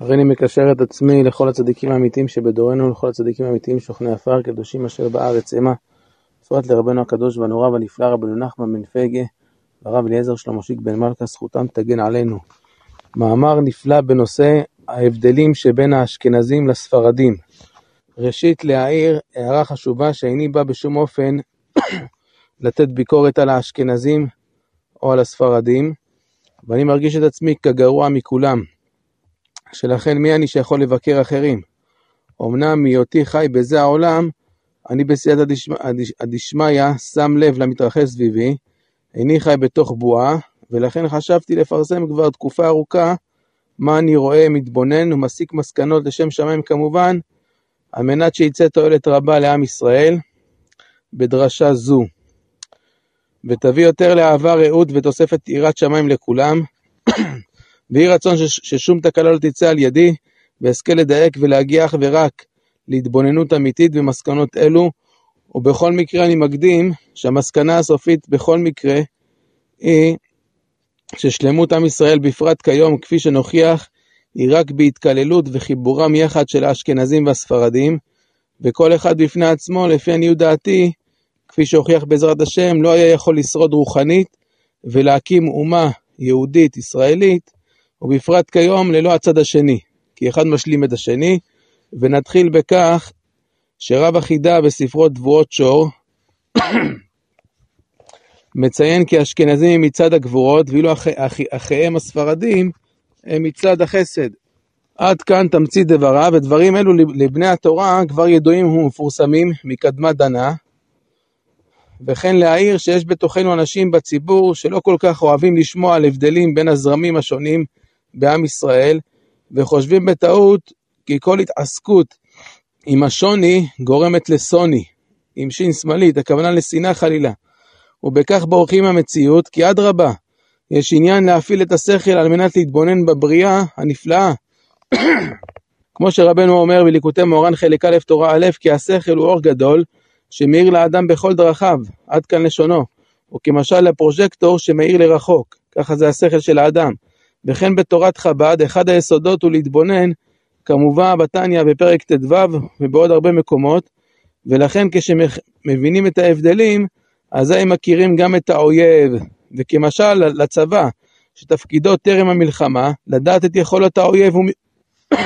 הריני מקשר את עצמי לכל הצדיקים האמיתיים שבדורנו ולכל הצדיקים האמיתיים שוכני עפר קדושים אשר בארץ המה. בפרט לרבנו הקדוש והנורא והנפלא רבנו נחמן בן פגה והרב אליעזר שלמושיק בן מלכה זכותם תגן עלינו. מאמר נפלא בנושא ההבדלים שבין האשכנזים לספרדים. ראשית להעיר הערה חשובה שאיני בא בשום אופן לתת ביקורת על האשכנזים או על הספרדים, ואני מרגיש את עצמי כגרוע מכולם. שלכן מי אני שיכול לבקר אחרים? אמנם מהיותי חי בזה העולם, אני בסייעתא דשמיא שם לב למתרחש סביבי, איני חי בתוך בועה, ולכן חשבתי לפרסם כבר תקופה ארוכה מה אני רואה, מתבונן ומסיק מסקנות לשם שמיים כמובן, על מנת שיצא תועלת רבה לעם ישראל בדרשה זו. ותביא יותר לאהבה, רעות ותוספת יראת שמיים לכולם, ויהי רצון ששום תקלה לא תצא על ידי, ואזכה לדייק ולהגיע אך ורק להתבוננות אמיתית במסקנות אלו, ובכל מקרה אני מקדים שהמסקנה הסופית בכל מקרה היא ששלמות עם ישראל בפרט כיום, כפי שנוכיח, היא רק בהתקללות וחיבורם יחד של האשכנזים והספרדים, וכל אחד בפני עצמו, לפי עניות דעתי, כפי שהוכיח בעזרת השם, לא היה יכול לשרוד רוחנית ולהקים אומה יהודית ישראלית ובפרט כיום ללא הצד השני, כי אחד משלים את השני, ונתחיל בכך שרב החידה בספרו תבואות שור מציין כי האשכנזים הם מצד הגבורות, ואילו אח... אח... אחיהם הספרדים הם מצד החסד. עד כאן תמצית דבריו, ודברים אלו לבני התורה כבר ידועים ומפורסמים מקדמת דנה, וכן להעיר שיש בתוכנו אנשים בציבור שלא כל כך אוהבים לשמוע על הבדלים בין הזרמים השונים בעם ישראל, וחושבים בטעות כי כל התעסקות עם השוני גורמת לסוני, עם שין שמאלית, הכוונה לשנאה חלילה. ובכך בורחים מהמציאות, כי אדרבה, יש עניין להפעיל את השכל על מנת להתבונן בבריאה הנפלאה. כמו שרבנו אומר בליקוטי מורן חלק א' תורה א', כי השכל הוא אור גדול, שמאיר לאדם בכל דרכיו, עד כאן לשונו, וכמשל לפרוז'קטור שמאיר לרחוק, ככה זה השכל של האדם. וכן בתורת חב"ד, אחד היסודות הוא להתבונן, כמובן בתניא בפרק ט"ו ובעוד הרבה מקומות, ולכן כשמבינים את ההבדלים, אזי מכירים גם את האויב, וכמשל לצבא, שתפקידו טרם המלחמה, לדעת את יכולות האויב ומ...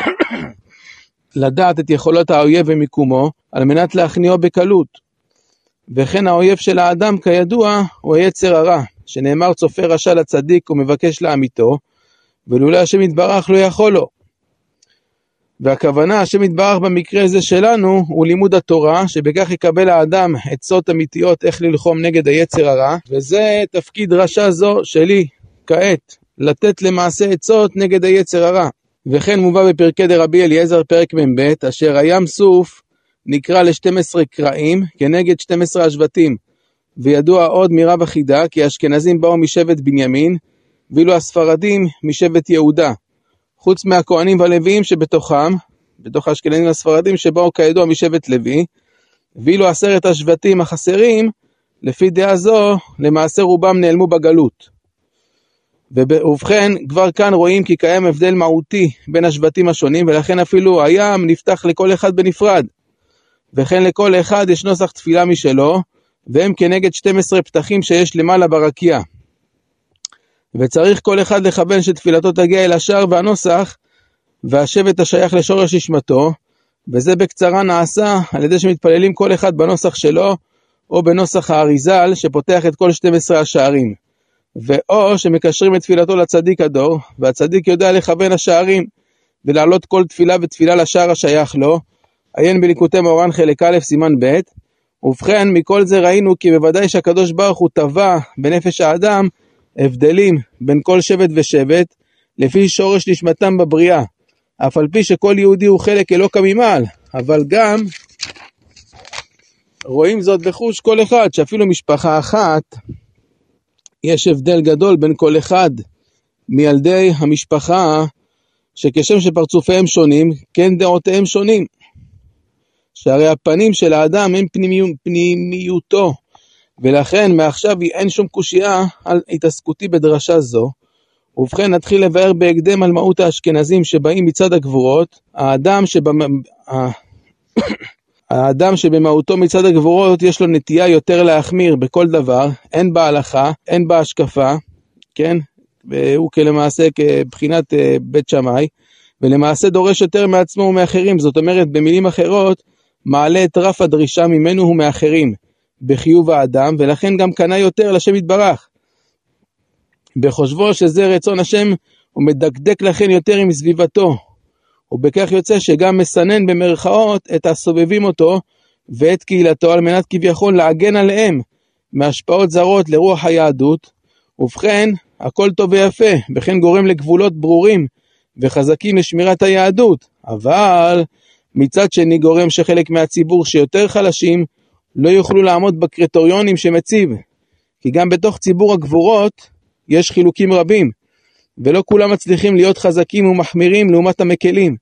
לדעת את יכולות האויב ומיקומו, על מנת להכניעו בקלות. וכן האויב של האדם, כידוע, הוא היצר הרע, שנאמר צופה רשע לצדיק ומבקש לעמיתו, ולולא השם יתברך לא יכול לו. והכוונה, השם יתברך במקרה הזה שלנו, הוא לימוד התורה, שבכך יקבל האדם עצות אמיתיות איך ללחום נגד היצר הרע, וזה תפקיד רשע זו שלי, כעת, לתת למעשה עצות נגד היצר הרע. וכן מובא בפרקי דרבי אליעזר פרק מ"ב, אשר הים סוף נקרא ל-12 קרעים כנגד 12 השבטים. וידוע עוד מרב החידה כי האשכנזים באו משבט בנימין, ואילו הספרדים משבט יהודה. חוץ מהכהנים והלוויים שבתוכם, בתוך האשכנזים והספרדים שבאו כידוע משבט לוי, ואילו עשרת השבטים החסרים, לפי דעה זו, למעשה רובם נעלמו בגלות. ובכן, כבר כאן רואים כי קיים הבדל מהותי בין השבטים השונים, ולכן אפילו הים נפתח לכל אחד בנפרד. וכן לכל אחד יש נוסח תפילה משלו, והם כנגד 12 פתחים שיש למעלה ברקיע. וצריך כל אחד לכוון שתפילתו תגיע אל השער והנוסח, והשבט השייך לשורש נשמתו, וזה בקצרה נעשה על ידי שמתפללים כל אחד בנוסח שלו, או בנוסח האריזל שפותח את כל 12 השערים. ואו שמקשרים את תפילתו לצדיק הדור, והצדיק יודע לכוון השערים, ולהעלות כל תפילה ותפילה לשער השייך לו, עיין בליקוטי מאורן חלק א' סימן ב', ובכן מכל זה ראינו כי בוודאי שהקדוש ברוך הוא טבע בנפש האדם הבדלים בין כל שבט ושבט, לפי שורש נשמתם בבריאה, אף על פי שכל יהודי הוא חלק אלוקא ממעל, אבל גם רואים זאת בחוש כל אחד, שאפילו משפחה אחת, יש הבדל גדול בין כל אחד מילדי המשפחה, שכשם שפרצופיהם שונים, כן דעותיהם שונים. שהרי הפנים של האדם הם פנימי, פנימיותו, ולכן מעכשיו אין שום קושייה על התעסקותי בדרשה זו, ובכן נתחיל לבאר בהקדם על מהות האשכנזים שבאים מצד הגבורות. האדם, שבמ... האדם שבמהותו מצד הגבורות יש לו נטייה יותר להחמיר בכל דבר, הן בהלכה, הן בהשקפה, כן? והוא כלמעשה כבחינת אה, בית שמאי, ולמעשה דורש יותר מעצמו ומאחרים, זאת אומרת, במילים אחרות, מעלה את רף הדרישה ממנו ומאחרים בחיוב האדם, ולכן גם קנה יותר לשם יתברך. בחושבו שזה רצון השם, הוא מדקדק לכן יותר עם סביבתו, ובכך יוצא שגם מסנן במרכאות את הסובבים אותו ואת קהילתו על מנת כביכול להגן עליהם מהשפעות זרות לרוח היהדות, ובכן הכל טוב ויפה, וכן גורם לגבולות ברורים וחזקים לשמירת היהדות, אבל מצד שני גורם שחלק מהציבור שיותר חלשים לא יוכלו לעמוד בקריטריונים שמציב, כי גם בתוך ציבור הגבורות יש חילוקים רבים, ולא כולם מצליחים להיות חזקים ומחמירים לעומת המקלים.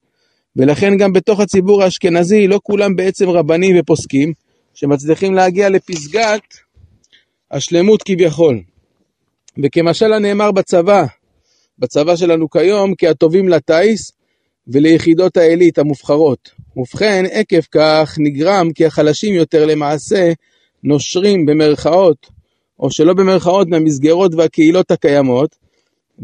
ולכן גם בתוך הציבור האשכנזי לא כולם בעצם רבנים ופוסקים, שמצליחים להגיע לפסגת השלמות כביכול. וכמשל הנאמר בצבא, בצבא שלנו כיום, כהטובים לטיס וליחידות העילית המובחרות. ובכן, עקב כך נגרם כי החלשים יותר למעשה נושרים במרכאות, או שלא במרכאות, מהמסגרות והקהילות הקיימות,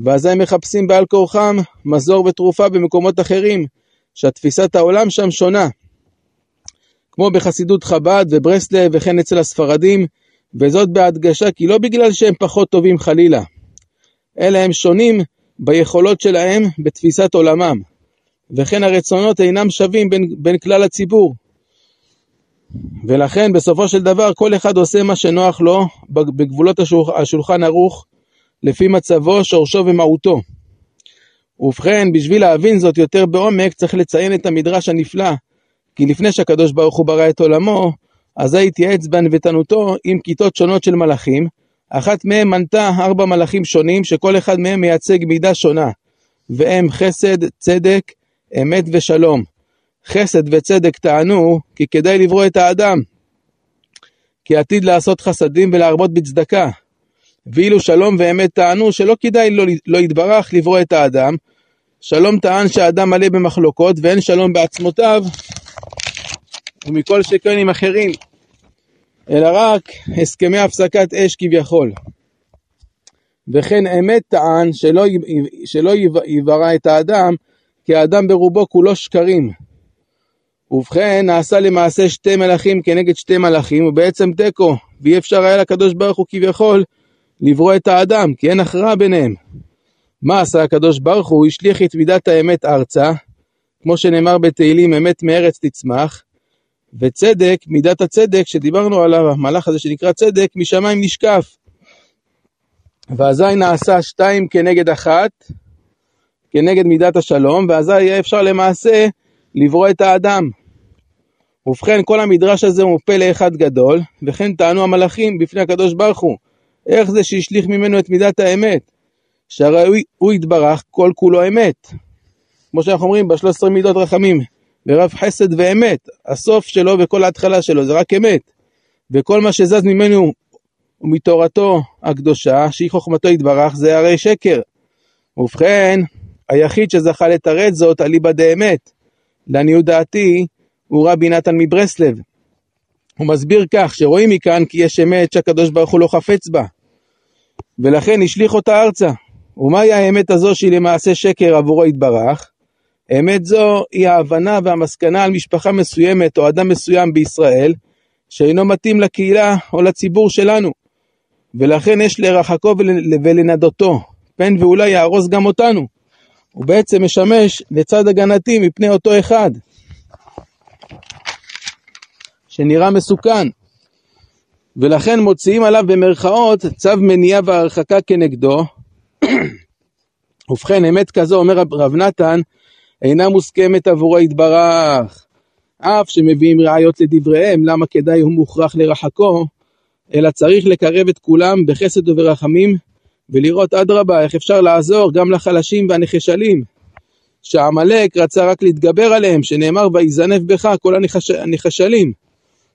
ואזי הם מחפשים בעל כורחם מזור ותרופה במקומות אחרים, שהתפיסת העולם שם שונה. כמו בחסידות חב"ד וברסלב וכן אצל הספרדים, וזאת בהדגשה כי לא בגלל שהם פחות טובים חלילה, אלא הם שונים ביכולות שלהם בתפיסת עולמם, וכן הרצונות אינם שווים בין, בין כלל הציבור. ולכן בסופו של דבר כל אחד עושה מה שנוח לו בגבולות השולחן ערוך, לפי מצבו, שורשו ומהותו. ובכן, בשביל להבין זאת יותר בעומק, צריך לציין את המדרש הנפלא, כי לפני שהקדוש ברוך הוא ברא את עולמו, אזי התייעץ בענוותנותו עם כיתות שונות של מלאכים, אחת מהם מנתה ארבע מלאכים שונים, שכל אחד מהם מייצג מידה שונה, והם חסד, צדק, אמת ושלום. חסד וצדק טענו, כי כדאי לברוא את האדם, כי עתיד לעשות חסדים ולהרבות בצדקה. ואילו שלום ואמת טענו שלא כדאי לא, לא יתברך לברוא את האדם. שלום טען שהאדם מלא במחלוקות ואין שלום בעצמותיו ומכל שכן עם אחרים, אלא רק הסכמי הפסקת אש כביכול. וכן אמת טען שלא, שלא יברא את האדם, כי האדם ברובו כולו שקרים. ובכן נעשה למעשה שתי מלאכים כנגד שתי מלאכים, ובעצם תיקו, ואי אפשר היה לקדוש ברוך הוא כביכול לברוא את האדם, כי אין הכרעה ביניהם. מה עשה הקדוש ברוך הוא? השליך את מידת האמת ארצה, כמו שנאמר בתהילים, אמת מארץ תצמח, וצדק, מידת הצדק, שדיברנו על המהלך הזה שנקרא צדק, משמיים נשקף. ואזי נעשה שתיים כנגד אחת, כנגד מידת השלום, ואזי יהיה אפשר למעשה לברוא את האדם. ובכן, כל המדרש הזה הוא פלא אחד גדול, וכן טענו המלאכים בפני הקדוש ברוך הוא, איך זה שהשליך ממנו את מידת האמת? שהרי הוא, הוא יתברך כל כולו אמת. כמו שאנחנו אומרים בשלוש עשרה מידות רחמים, ורב חסד ואמת, הסוף שלו וכל ההתחלה שלו זה רק אמת. וכל מה שזז ממנו ומתורתו הקדושה, שהיא חוכמתו יתברך, זה הרי שקר. ובכן, היחיד שזכה לתרץ זאת אליבא דאמת. לעניות דעתי, הוא רבי נתן מברסלב. הוא מסביר כך, שרואים מכאן כי יש אמת שהקדוש ברוך הוא לא חפץ בה. ולכן השליך אותה ארצה. ומהי האמת הזו שהיא למעשה שקר עבורו יתברך? אמת זו היא ההבנה והמסקנה על משפחה מסוימת או אדם מסוים בישראל, שאינו מתאים לקהילה או לציבור שלנו. ולכן יש לרחקו ולנדותו, פן ואולי יהרוס גם אותנו. הוא בעצם משמש לצד הגנתי מפני אותו אחד, שנראה מסוכן. ולכן מוציאים עליו במרכאות צו מניעה והרחקה כנגדו. ובכן, אמת כזו, אומר רב נתן, אינה מוסכמת עבורו יתברך. אף שמביאים ראיות לדבריהם, למה כדאי הוא מוכרח לרחקו, אלא צריך לקרב את כולם בחסד וברחמים, ולראות אדרבה איך אפשר לעזור גם לחלשים והנחשלים. שעמלק רצה רק להתגבר עליהם, שנאמר ויזנב בך כל הנחשלים.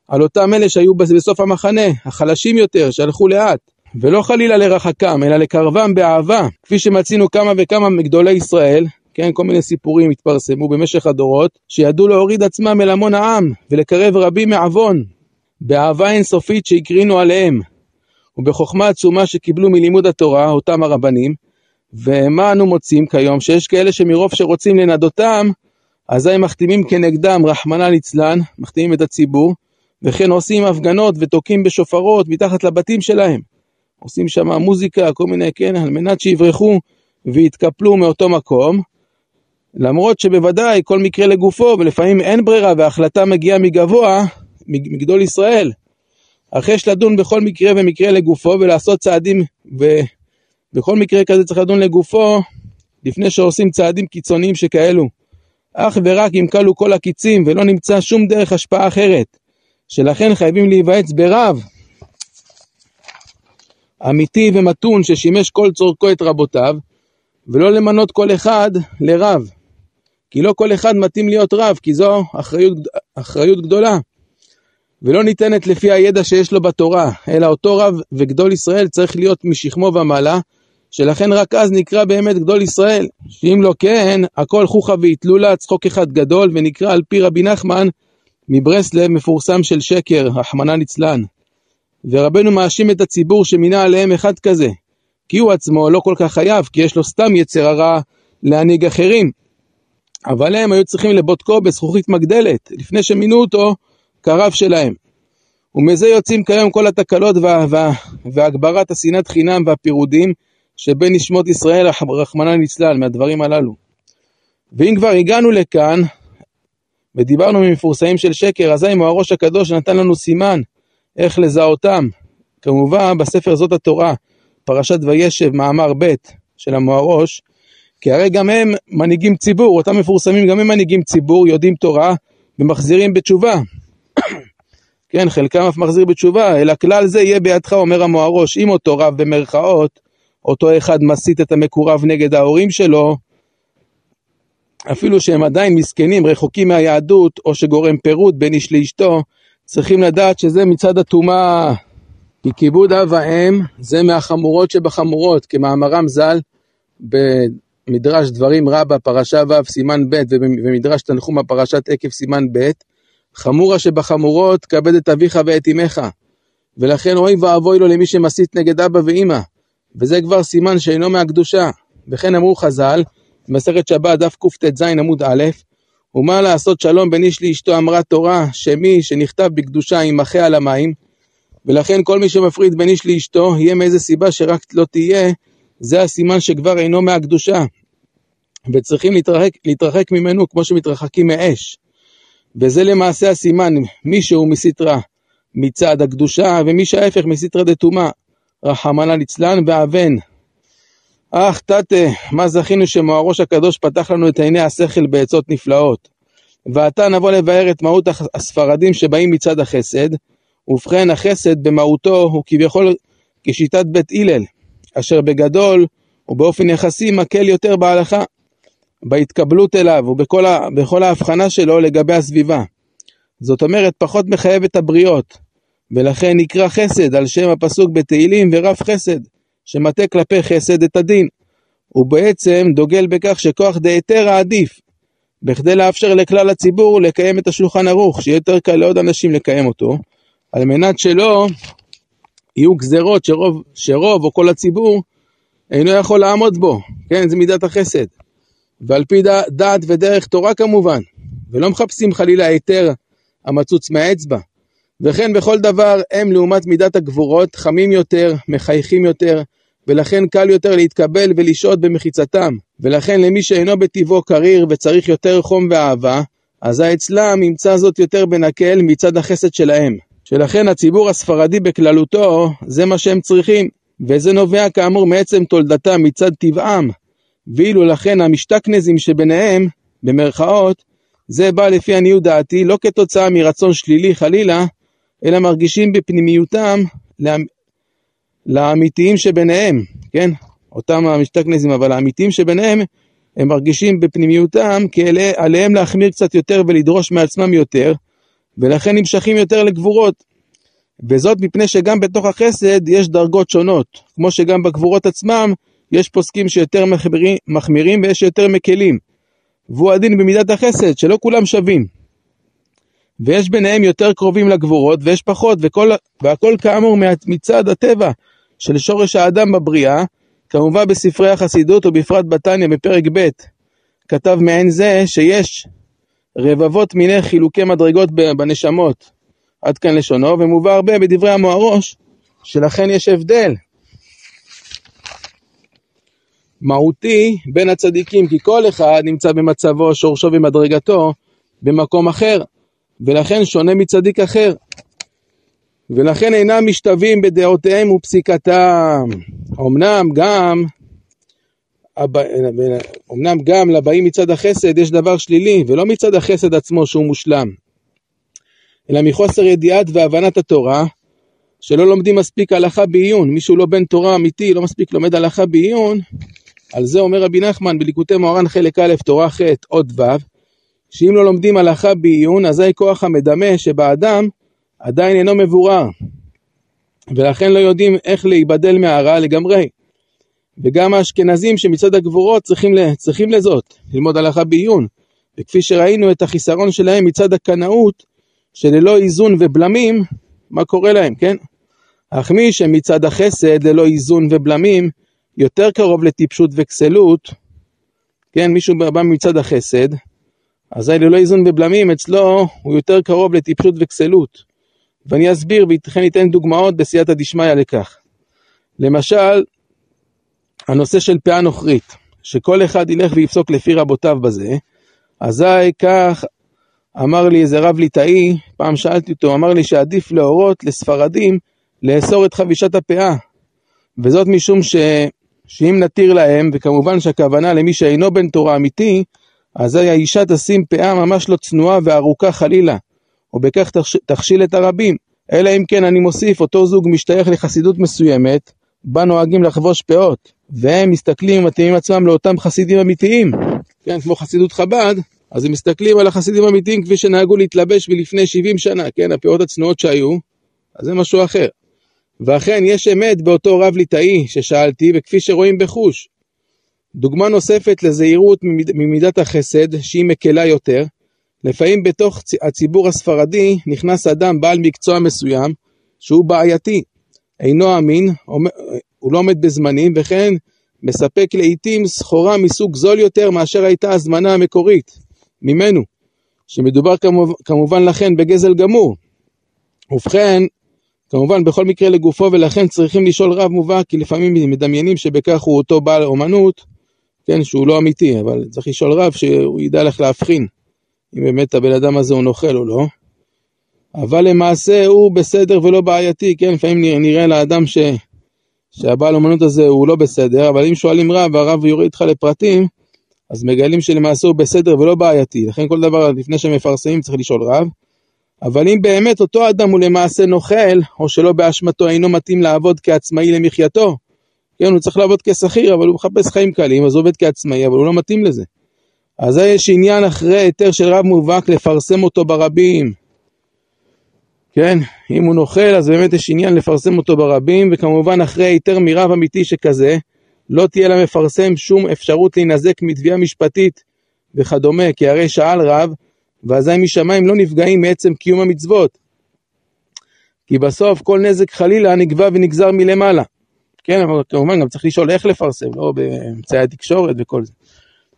על אותם אלה שהיו בסוף המחנה, החלשים יותר, שהלכו לאט. ולא חלילה לרחקם, אלא לקרבם באהבה, כפי שמצינו כמה וכמה מגדולי ישראל, כן, כל מיני סיפורים התפרסמו במשך הדורות, שידעו להוריד עצמם אל המון העם, ולקרב רבים מעוון, באהבה אינסופית שהקרינו עליהם, ובחוכמה עצומה שקיבלו מלימוד התורה, אותם הרבנים, ומה אנו מוצאים כיום? שיש כאלה שמרוב שרוצים לנדותם, אזי מחתימים כנגדם, רחמנא ליצלן, מחתימים את הציבור, וכן עושים הפגנות ותוקעים בשופרות מתחת לבתים שלהם. עושים שם מוזיקה, כל מיני, כן, על מנת שיברחו ויתקפלו מאותו מקום. למרות שבוודאי כל מקרה לגופו, ולפעמים אין ברירה וההחלטה מגיעה מגבוה, מגדול ישראל. אך יש לדון בכל מקרה ומקרה לגופו ולעשות צעדים, ובכל מקרה כזה צריך לדון לגופו לפני שעושים צעדים קיצוניים שכאלו. אך ורק אם כלו כל הקיצים ולא נמצא שום דרך השפעה אחרת, שלכן חייבים להיוועץ ברב אמיתי ומתון ששימש כל צורכו את רבותיו, ולא למנות כל אחד לרב. כי לא כל אחד מתאים להיות רב, כי זו אחריות, אחריות גדולה. ולא ניתנת לפי הידע שיש לו בתורה, אלא אותו רב וגדול ישראל צריך להיות משכמו ומעלה, שלכן רק אז נקרא באמת גדול ישראל. שאם לא כן, הכל חוכא ואטלולא, צחוק אחד גדול, ונקרא על פי רבי נחמן מברסלב מפורסם של שקר, רחמנא ליצלן. ורבנו מאשים את הציבור שמינה עליהם אחד כזה, כי הוא עצמו לא כל כך חייב, כי יש לו סתם יצר הרע להנהיג אחרים. אבל הם היו צריכים לבודקו בזכוכית מגדלת, לפני שמינו אותו כרב שלהם. ומזה יוצאים כיום כל התקלות וה, וה, והגברת השנאת חינם והפירודים שבין נשמות ישראל, רחמנא ליצלן, מהדברים הללו. ואם כבר הגענו לכאן, ודיברנו ממפורסמים של שקר, אזי הראש הקדוש נתן לנו סימן איך לזהותם. כמובן, בספר זאת התורה, פרשת וישב, מאמר ב' של המוהרוש, כי הרי גם הם מנהיגים ציבור, אותם מפורסמים גם הם מנהיגים ציבור, יודעים תורה ומחזירים בתשובה. כן, חלקם אף מחזיר בתשובה, אלא כלל זה יהיה בידך, אומר המוהרוש, אם אותו רב במרכאות, אותו אחד מסית את המקורב נגד ההורים שלו, אפילו שהם עדיין מסכנים, רחוקים מהיהדות, או שגורם פירוד בין איש לאשתו, צריכים לדעת שזה מצד הטומאה. כי כיבוד אב ואם זה מהחמורות שבחמורות, כמאמרם ז"ל במדרש דברים רבה, פרשה ו', סימן ב', ומדרש תנחומה, פרשת עקב, סימן ב', חמורה שבחמורות, כבד את אביך ואת אמך. ולכן אוי ואבוי לו למי שמסית נגד אבא ואמא, וזה כבר סימן שאינו מהקדושה. וכן אמרו חז"ל, במסכת שבת, דף קט"ז עמוד א', ומה לעשות שלום בין איש לאשתו אמרה תורה, שמי שנכתב בקדושה ימחה על המים, ולכן כל מי שמפריד בין איש לאשתו, יהיה מאיזה סיבה שרק לא תהיה, זה הסימן שכבר אינו מהקדושה. וצריכים להתרחק, להתרחק ממנו כמו שמתרחקים מאש. וזה למעשה הסימן, מי שהוא מסתרא מצד הקדושה, ומי שההפך מסתרא דתומה, רחמנא ליצלן ואבן. אך תתה, מה זכינו שמוהראש הקדוש פתח לנו את עיני השכל בעצות נפלאות. ועתה נבוא לבאר את מהות הספרדים שבאים מצד החסד, ובכן החסד במהותו הוא כביכול כשיטת בית הלל, אשר בגדול ובאופן יחסי מקל יותר בהלכה, בהתקבלות אליו ובכל ההבחנה שלו לגבי הסביבה. זאת אומרת, פחות מחייב את הבריות, ולכן נקרא חסד על שם הפסוק בתהילים ורב חסד. שמטה כלפי חסד את הדין. הוא בעצם דוגל בכך שכוח דהיתרא עדיף, בכדי לאפשר לכלל הציבור לקיים את השולחן ערוך, שיהיה יותר קל לעוד אנשים לקיים אותו, על מנת שלא יהיו גזרות שרוב, שרוב או כל הציבור אינו יכול לעמוד בו, כן, זה מידת החסד. ועל פי דעת ודרך תורה כמובן, ולא מחפשים חלילה היתר המצוץ מהאצבע. וכן בכל דבר הם לעומת מידת הגבורות חמים יותר, מחייכים יותר, ולכן קל יותר להתקבל ולשהות במחיצתם. ולכן למי שאינו בטבעו קריר וצריך יותר חום ואהבה, אזי אצלם ימצא זאת יותר בנקל מצד החסד שלהם. שלכן הציבור הספרדי בכללותו, זה מה שהם צריכים, וזה נובע כאמור מעצם תולדתם מצד טבעם. ואילו לכן המשתכנזים שביניהם, במרכאות, זה בא לפי עניות דעתי לא כתוצאה מרצון שלילי חלילה, אלא מרגישים בפנימיותם לאמיתיים שביניהם, כן? אותם המשתכנזים, אבל האמיתיים שביניהם, הם מרגישים בפנימיותם כי עליהם להחמיר קצת יותר ולדרוש מעצמם יותר, ולכן נמשכים יותר לגבורות. וזאת מפני שגם בתוך החסד יש דרגות שונות, כמו שגם בגבורות עצמם יש פוסקים שיותר מחמירים, מחמירים ויש יותר מקלים. והוא הדין במידת החסד, שלא כולם שווים. ויש ביניהם יותר קרובים לגבורות ויש פחות, וכל, והכל כאמור מצד הטבע של שורש האדם בבריאה, כמובן בספרי החסידות ובפרט בתניא בפרק ב', כתב מעין זה שיש רבבות מיני חילוקי מדרגות בנשמות. עד כאן לשונו, ומובא הרבה בדברי המוהרוש, שלכן יש הבדל מהותי בין הצדיקים, כי כל אחד נמצא במצבו, שורשו ומדרגתו במקום אחר, ולכן שונה מצדיק אחר. ולכן אינם משתווים בדעותיהם ופסיקתם. אמנם גם, אמנם גם לבאים מצד החסד יש דבר שלילי, ולא מצד החסד עצמו שהוא מושלם, אלא מחוסר ידיעת והבנת התורה, שלא לומדים מספיק הלכה בעיון. מישהו לא בן תורה אמיתי, לא מספיק לומד הלכה בעיון, על זה אומר רבי נחמן בליקוטי מוהר"ן חלק א', תורה ח', עוד ו', שאם לא לומדים הלכה בעיון, אזי כוח המדמה שבאדם עדיין אינו מבורר, ולכן לא יודעים איך להיבדל מהרע לגמרי. וגם האשכנזים שמצד הגבורות צריכים, צריכים לזאת, ללמוד הלכה בעיון. וכפי שראינו את החיסרון שלהם מצד הקנאות, שללא איזון ובלמים, מה קורה להם, כן? אך מי שמצד החסד ללא איזון ובלמים, יותר קרוב לטיפשות וכסלות, כן, מישהו בא מצד החסד, אזי ללא איזון ובלמים אצלו הוא יותר קרוב לטיפשות וכסלות. ואני אסביר וכן ניתן דוגמאות בסייעתא דשמיא לכך. למשל, הנושא של פאה נוכרית, שכל אחד ילך ויפסוק לפי רבותיו בזה, אזי כך אמר לי איזה רב ליטאי, פעם שאלתי אותו, אמר לי שעדיף להורות לספרדים לאסור את חבישת הפאה. וזאת משום ש... שאם נתיר להם, וכמובן שהכוונה למי שאינו בן תורה אמיתי, אזי האישה תשים פאה ממש לא צנועה וארוכה חלילה, ובכך תכשיל את הרבים. אלא אם כן אני מוסיף, אותו זוג משתייך לחסידות מסוימת, בה נוהגים לחבוש פאות, והם מסתכלים ומתאימים עצמם לאותם חסידים אמיתיים, כן, כמו חסידות חב"ד, אז הם מסתכלים על החסידים האמיתיים כפי שנהגו להתלבש מלפני 70 שנה, כן, הפאות הצנועות שהיו, אז זה משהו אחר. ואכן יש אמת באותו רב ליטאי ששאלתי, וכפי שרואים בחוש. דוגמה נוספת לזהירות ממידת החסד, שהיא מקלה יותר, לפעמים בתוך הציבור הספרדי נכנס אדם בעל מקצוע מסוים, שהוא בעייתי, אינו אמין, הוא לא עומד בזמנים, וכן מספק לעיתים סחורה מסוג זול יותר מאשר הייתה הזמנה המקורית ממנו, שמדובר כמובן לכן בגזל גמור. ובכן, כמובן בכל מקרה לגופו ולכן צריכים לשאול רב מובהק כי לפעמים מדמיינים שבכך הוא אותו בעל אומנות, כן, שהוא לא אמיתי, אבל צריך לשאול רב שהוא ידע לך להבחין אם באמת הבן אדם הזה הוא נוכל או לא. אבל למעשה הוא בסדר ולא בעייתי, כן, לפעמים נראה לאדם ש... שהבעל אומנות הזה הוא לא בסדר, אבל אם שואלים רב והרב יורד איתך לפרטים, אז מגלים שלמעשה הוא בסדר ולא בעייתי. לכן כל דבר לפני שמפרסמים צריך לשאול רב. אבל אם באמת אותו אדם הוא למעשה נוכל, או שלא באשמתו אינו מתאים לעבוד כעצמאי למחייתו, כן, הוא צריך לעבוד כשכיר, אבל הוא מחפש חיים קלים, אז הוא עובד כעצמאי, אבל הוא לא מתאים לזה. אז יש עניין אחרי היתר של רב מובהק לפרסם אותו ברבים. כן, אם הוא נוכל, אז באמת יש עניין לפרסם אותו ברבים, וכמובן אחרי היתר מרב אמיתי שכזה, לא תהיה למפרסם שום אפשרות להינזק מתביעה משפטית וכדומה, כי הרי שאל רב, ואזי משמיים לא נפגעים מעצם קיום המצוות. כי בסוף כל נזק חלילה נגבה ונגזר מלמעלה. כן, אבל כמובן גם צריך לשאול איך לפרסם, לא באמצעי התקשורת וכל זה.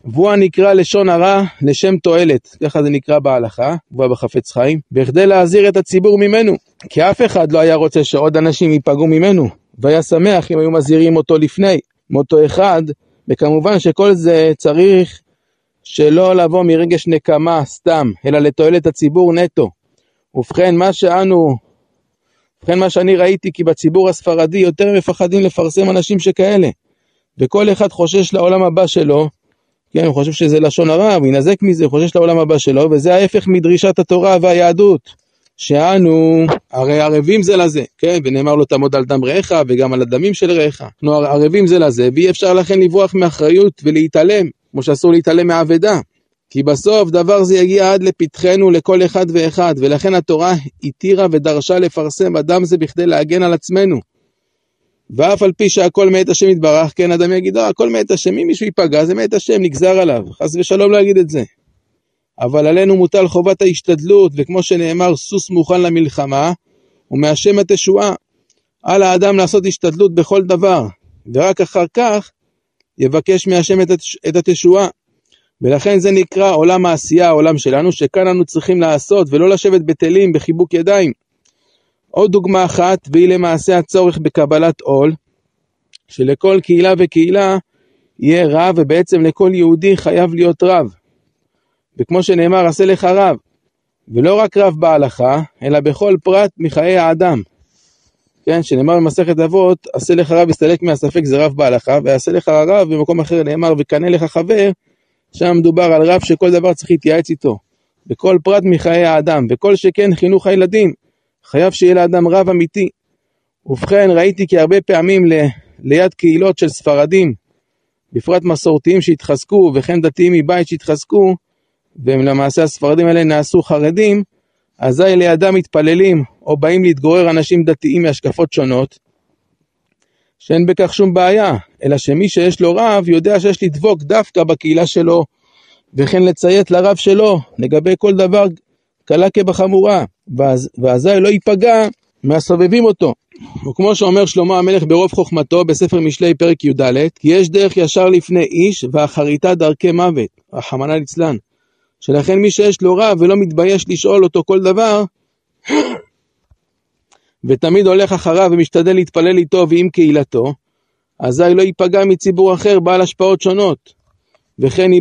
והוא הנקרא לשון הרע לשם תועלת, ככה זה נקרא בהלכה, כבר בחפץ חיים, בכדי להזהיר את הציבור ממנו. כי אף אחד לא היה רוצה שעוד אנשים ייפגעו ממנו, והיה שמח אם היו מזהירים אותו לפני, מאותו אחד, וכמובן שכל זה צריך שלא לבוא מרגש נקמה סתם, אלא לתועלת הציבור נטו. ובכן, מה שאנו, ובכן מה שאני ראיתי, כי בציבור הספרדי יותר מפחדים לפרסם אנשים שכאלה. וכל אחד חושש לעולם הבא שלו, כן, הוא חושב שזה לשון הרע, הוא ינזק מזה, הוא חושש לעולם הבא שלו, וזה ההפך מדרישת התורה והיהדות. שאנו הרי ערבים זה לזה, כן? ונאמר לו תעמוד על דם רעך וגם על הדמים של רעך. אנחנו ערבים זה לזה, ואי אפשר לכן לברוח מאחריות ולהתעלם, כמו שאסור להתעלם מאבדה. כי בסוף דבר זה יגיע עד לפתחנו לכל אחד ואחד, ולכן התורה התירה ודרשה לפרסם אדם זה בכדי להגן על עצמנו. ואף על פי שהכל מאת השם יתברך, כן אדם יגיד, אה, הכל מאת השם, אם מישהו ייפגע זה מאת השם, נגזר עליו, חס ושלום להגיד את זה. אבל עלינו מוטל חובת ההשתדלות, וכמו שנאמר, סוס מוכן למלחמה, ומהשם התשועה. על האדם לעשות השתדלות בכל דבר, ורק אחר כך יבקש מהשם את התשועה. ולכן זה נקרא עולם העשייה, העולם שלנו, שכאן אנו צריכים לעשות, ולא לשבת בטלים בחיבוק ידיים. עוד דוגמה אחת, והיא למעשה הצורך בקבלת עול, שלכל קהילה וקהילה יהיה רב, ובעצם לכל יהודי חייב להיות רב. וכמו שנאמר, עשה לך רב. ולא רק רב בהלכה, אלא בכל פרט מחיי האדם. כן, שנאמר במסכת אבות, עשה לך רב הסתלק מהספק זה רב בהלכה, ועשה לך רב במקום אחר נאמר, וקנה לך חבר, שם מדובר על רב שכל דבר צריך להתייעץ איתו. בכל פרט מחיי האדם, וכל שכן חינוך הילדים. חייב שיהיה לאדם רב אמיתי. ובכן, ראיתי כי הרבה פעמים ל... ליד קהילות של ספרדים, בפרט מסורתיים שהתחזקו, וכן דתיים מבית שהתחזקו, ולמעשה הספרדים האלה נעשו חרדים, אזי לידם מתפללים, או באים להתגורר אנשים דתיים מהשקפות שונות, שאין בכך שום בעיה, אלא שמי שיש לו רב יודע שיש לדבוק דווקא בקהילה שלו, וכן לציית לרב שלו לגבי כל דבר קלה כבחמורה, ואזי לא ייפגע מהסובבים אותו. וכמו שאומר שלמה המלך ברוב חוכמתו בספר משלי פרק י"ד, כי יש דרך ישר לפני איש ואחריתה דרכי מוות, רחמנא ליצלן. שלכן מי שיש לו רב ולא מתבייש לשאול אותו כל דבר, ותמיד הולך אחריו ומשתדל להתפלל איתו ועם קהילתו, אזי לא ייפגע מציבור אחר בעל השפעות שונות, וכן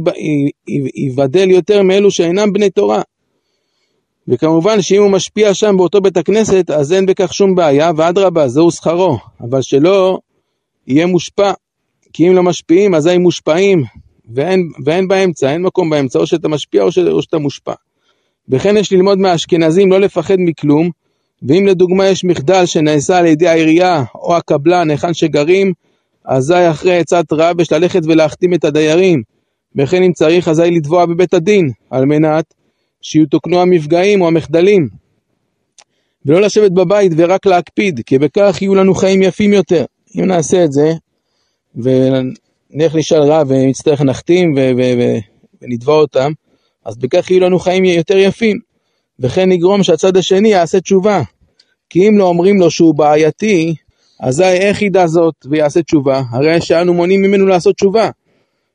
ייבדל יותר מאלו שאינם בני תורה. וכמובן שאם הוא משפיע שם באותו בית הכנסת, אז אין בכך שום בעיה, ואדרבה, זהו שכרו, אבל שלא יהיה מושפע, כי אם לא משפיעים, אזי מושפעים, ואין, ואין באמצע, אין מקום באמצע, או שאתה משפיע או, ש, או שאתה מושפע. וכן יש ללמוד מהאשכנזים לא לפחד מכלום, ואם לדוגמה יש מחדל שנעשה על ידי העירייה או הקבלן היכן שגרים, אזי אחרי עצת רב יש ללכת ולהחתים את הדיירים, וכן אם צריך אזי לתבוע בבית הדין, על מנת שיתוקנו המפגעים או המחדלים. ולא לשבת בבית ורק להקפיד, כי בכך יהיו לנו חיים יפים יותר. אם נעשה את זה, ונלך לשאול רב ונצטרך נחתים ונתבע אותם, אז בכך יהיו לנו חיים יותר יפים. וכן נגרום שהצד השני יעשה תשובה. כי אם לא אומרים לו שהוא בעייתי, אזי איך ידע זאת ויעשה תשובה? הרי שאנו מונעים ממנו לעשות תשובה.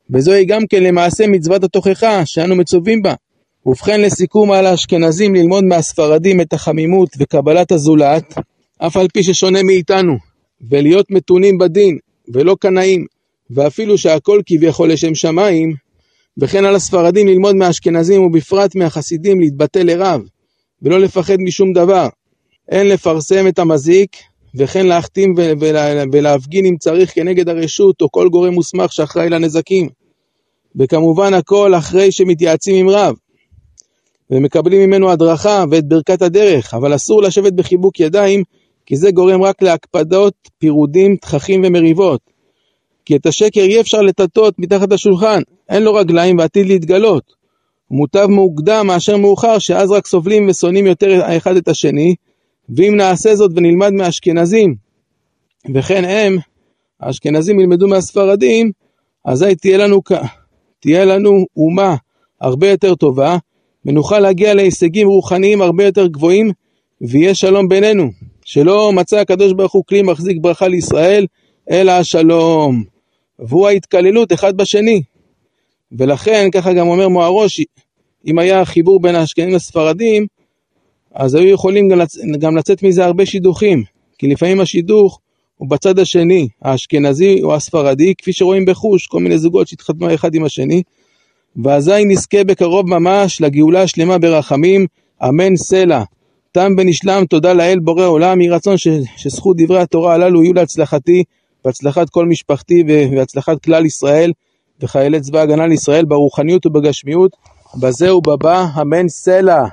וזוהי גם כן למעשה מצוות התוכחה שאנו מצווים בה. ובכן לסיכום על האשכנזים ללמוד מהספרדים את החמימות וקבלת הזולת, אף על פי ששונה מאיתנו, ולהיות מתונים בדין, ולא קנאים, ואפילו שהכל כביכול לשם שמיים, וכן על הספרדים ללמוד מהאשכנזים ובפרט מהחסידים להתבטא לרב, ולא לפחד משום דבר. אין לפרסם את המזיק, וכן להחתים ולהפגין אם צריך כנגד הרשות או כל גורם מוסמך שאחראי לנזקים. וכמובן הכל אחרי שמתייעצים עם רב. ומקבלים ממנו הדרכה ואת ברכת הדרך, אבל אסור לשבת בחיבוק ידיים, כי זה גורם רק להקפדות, פירודים, תככים ומריבות. כי את השקר אי אפשר לטאטות מתחת לשולחן, אין לו רגליים ועתיד להתגלות. מוטב מוקדם מאשר מאוחר, שאז רק סובלים ושונאים יותר האחד את השני, ואם נעשה זאת ונלמד מהאשכנזים, וכן הם, האשכנזים ילמדו מהספרדים, אזי תהיה לנו, תהיה לנו אומה הרבה יותר טובה, ונוכל להגיע להישגים רוחניים הרבה יותר גבוהים, ויהיה שלום בינינו. שלא מצא הקדוש ברוך הוא כלי מחזיק ברכה לישראל, אלא השלום. והוא ההתקללות אחד בשני. ולכן, ככה גם אומר מוהרוש, אם היה חיבור בין האשכנזים לספרדים, אז היו יכולים גם, לצ... גם לצאת מזה הרבה שידוכים. כי לפעמים השידוך הוא בצד השני, האשכנזי או הספרדי, כפי שרואים בחוש, כל מיני זוגות שהתחתנו אחד עם השני. ואזי נזכה בקרוב ממש לגאולה השלמה ברחמים, אמן סלע. תם ונשלם, תודה לאל בורא עולם, יהי רצון ש, שזכות דברי התורה הללו יהיו להצלחתי, והצלחת כל משפחתי והצלחת כלל ישראל, וחיילי צבא הגנה לישראל ברוחניות ובגשמיות, בזה ובבא, אמן סלע.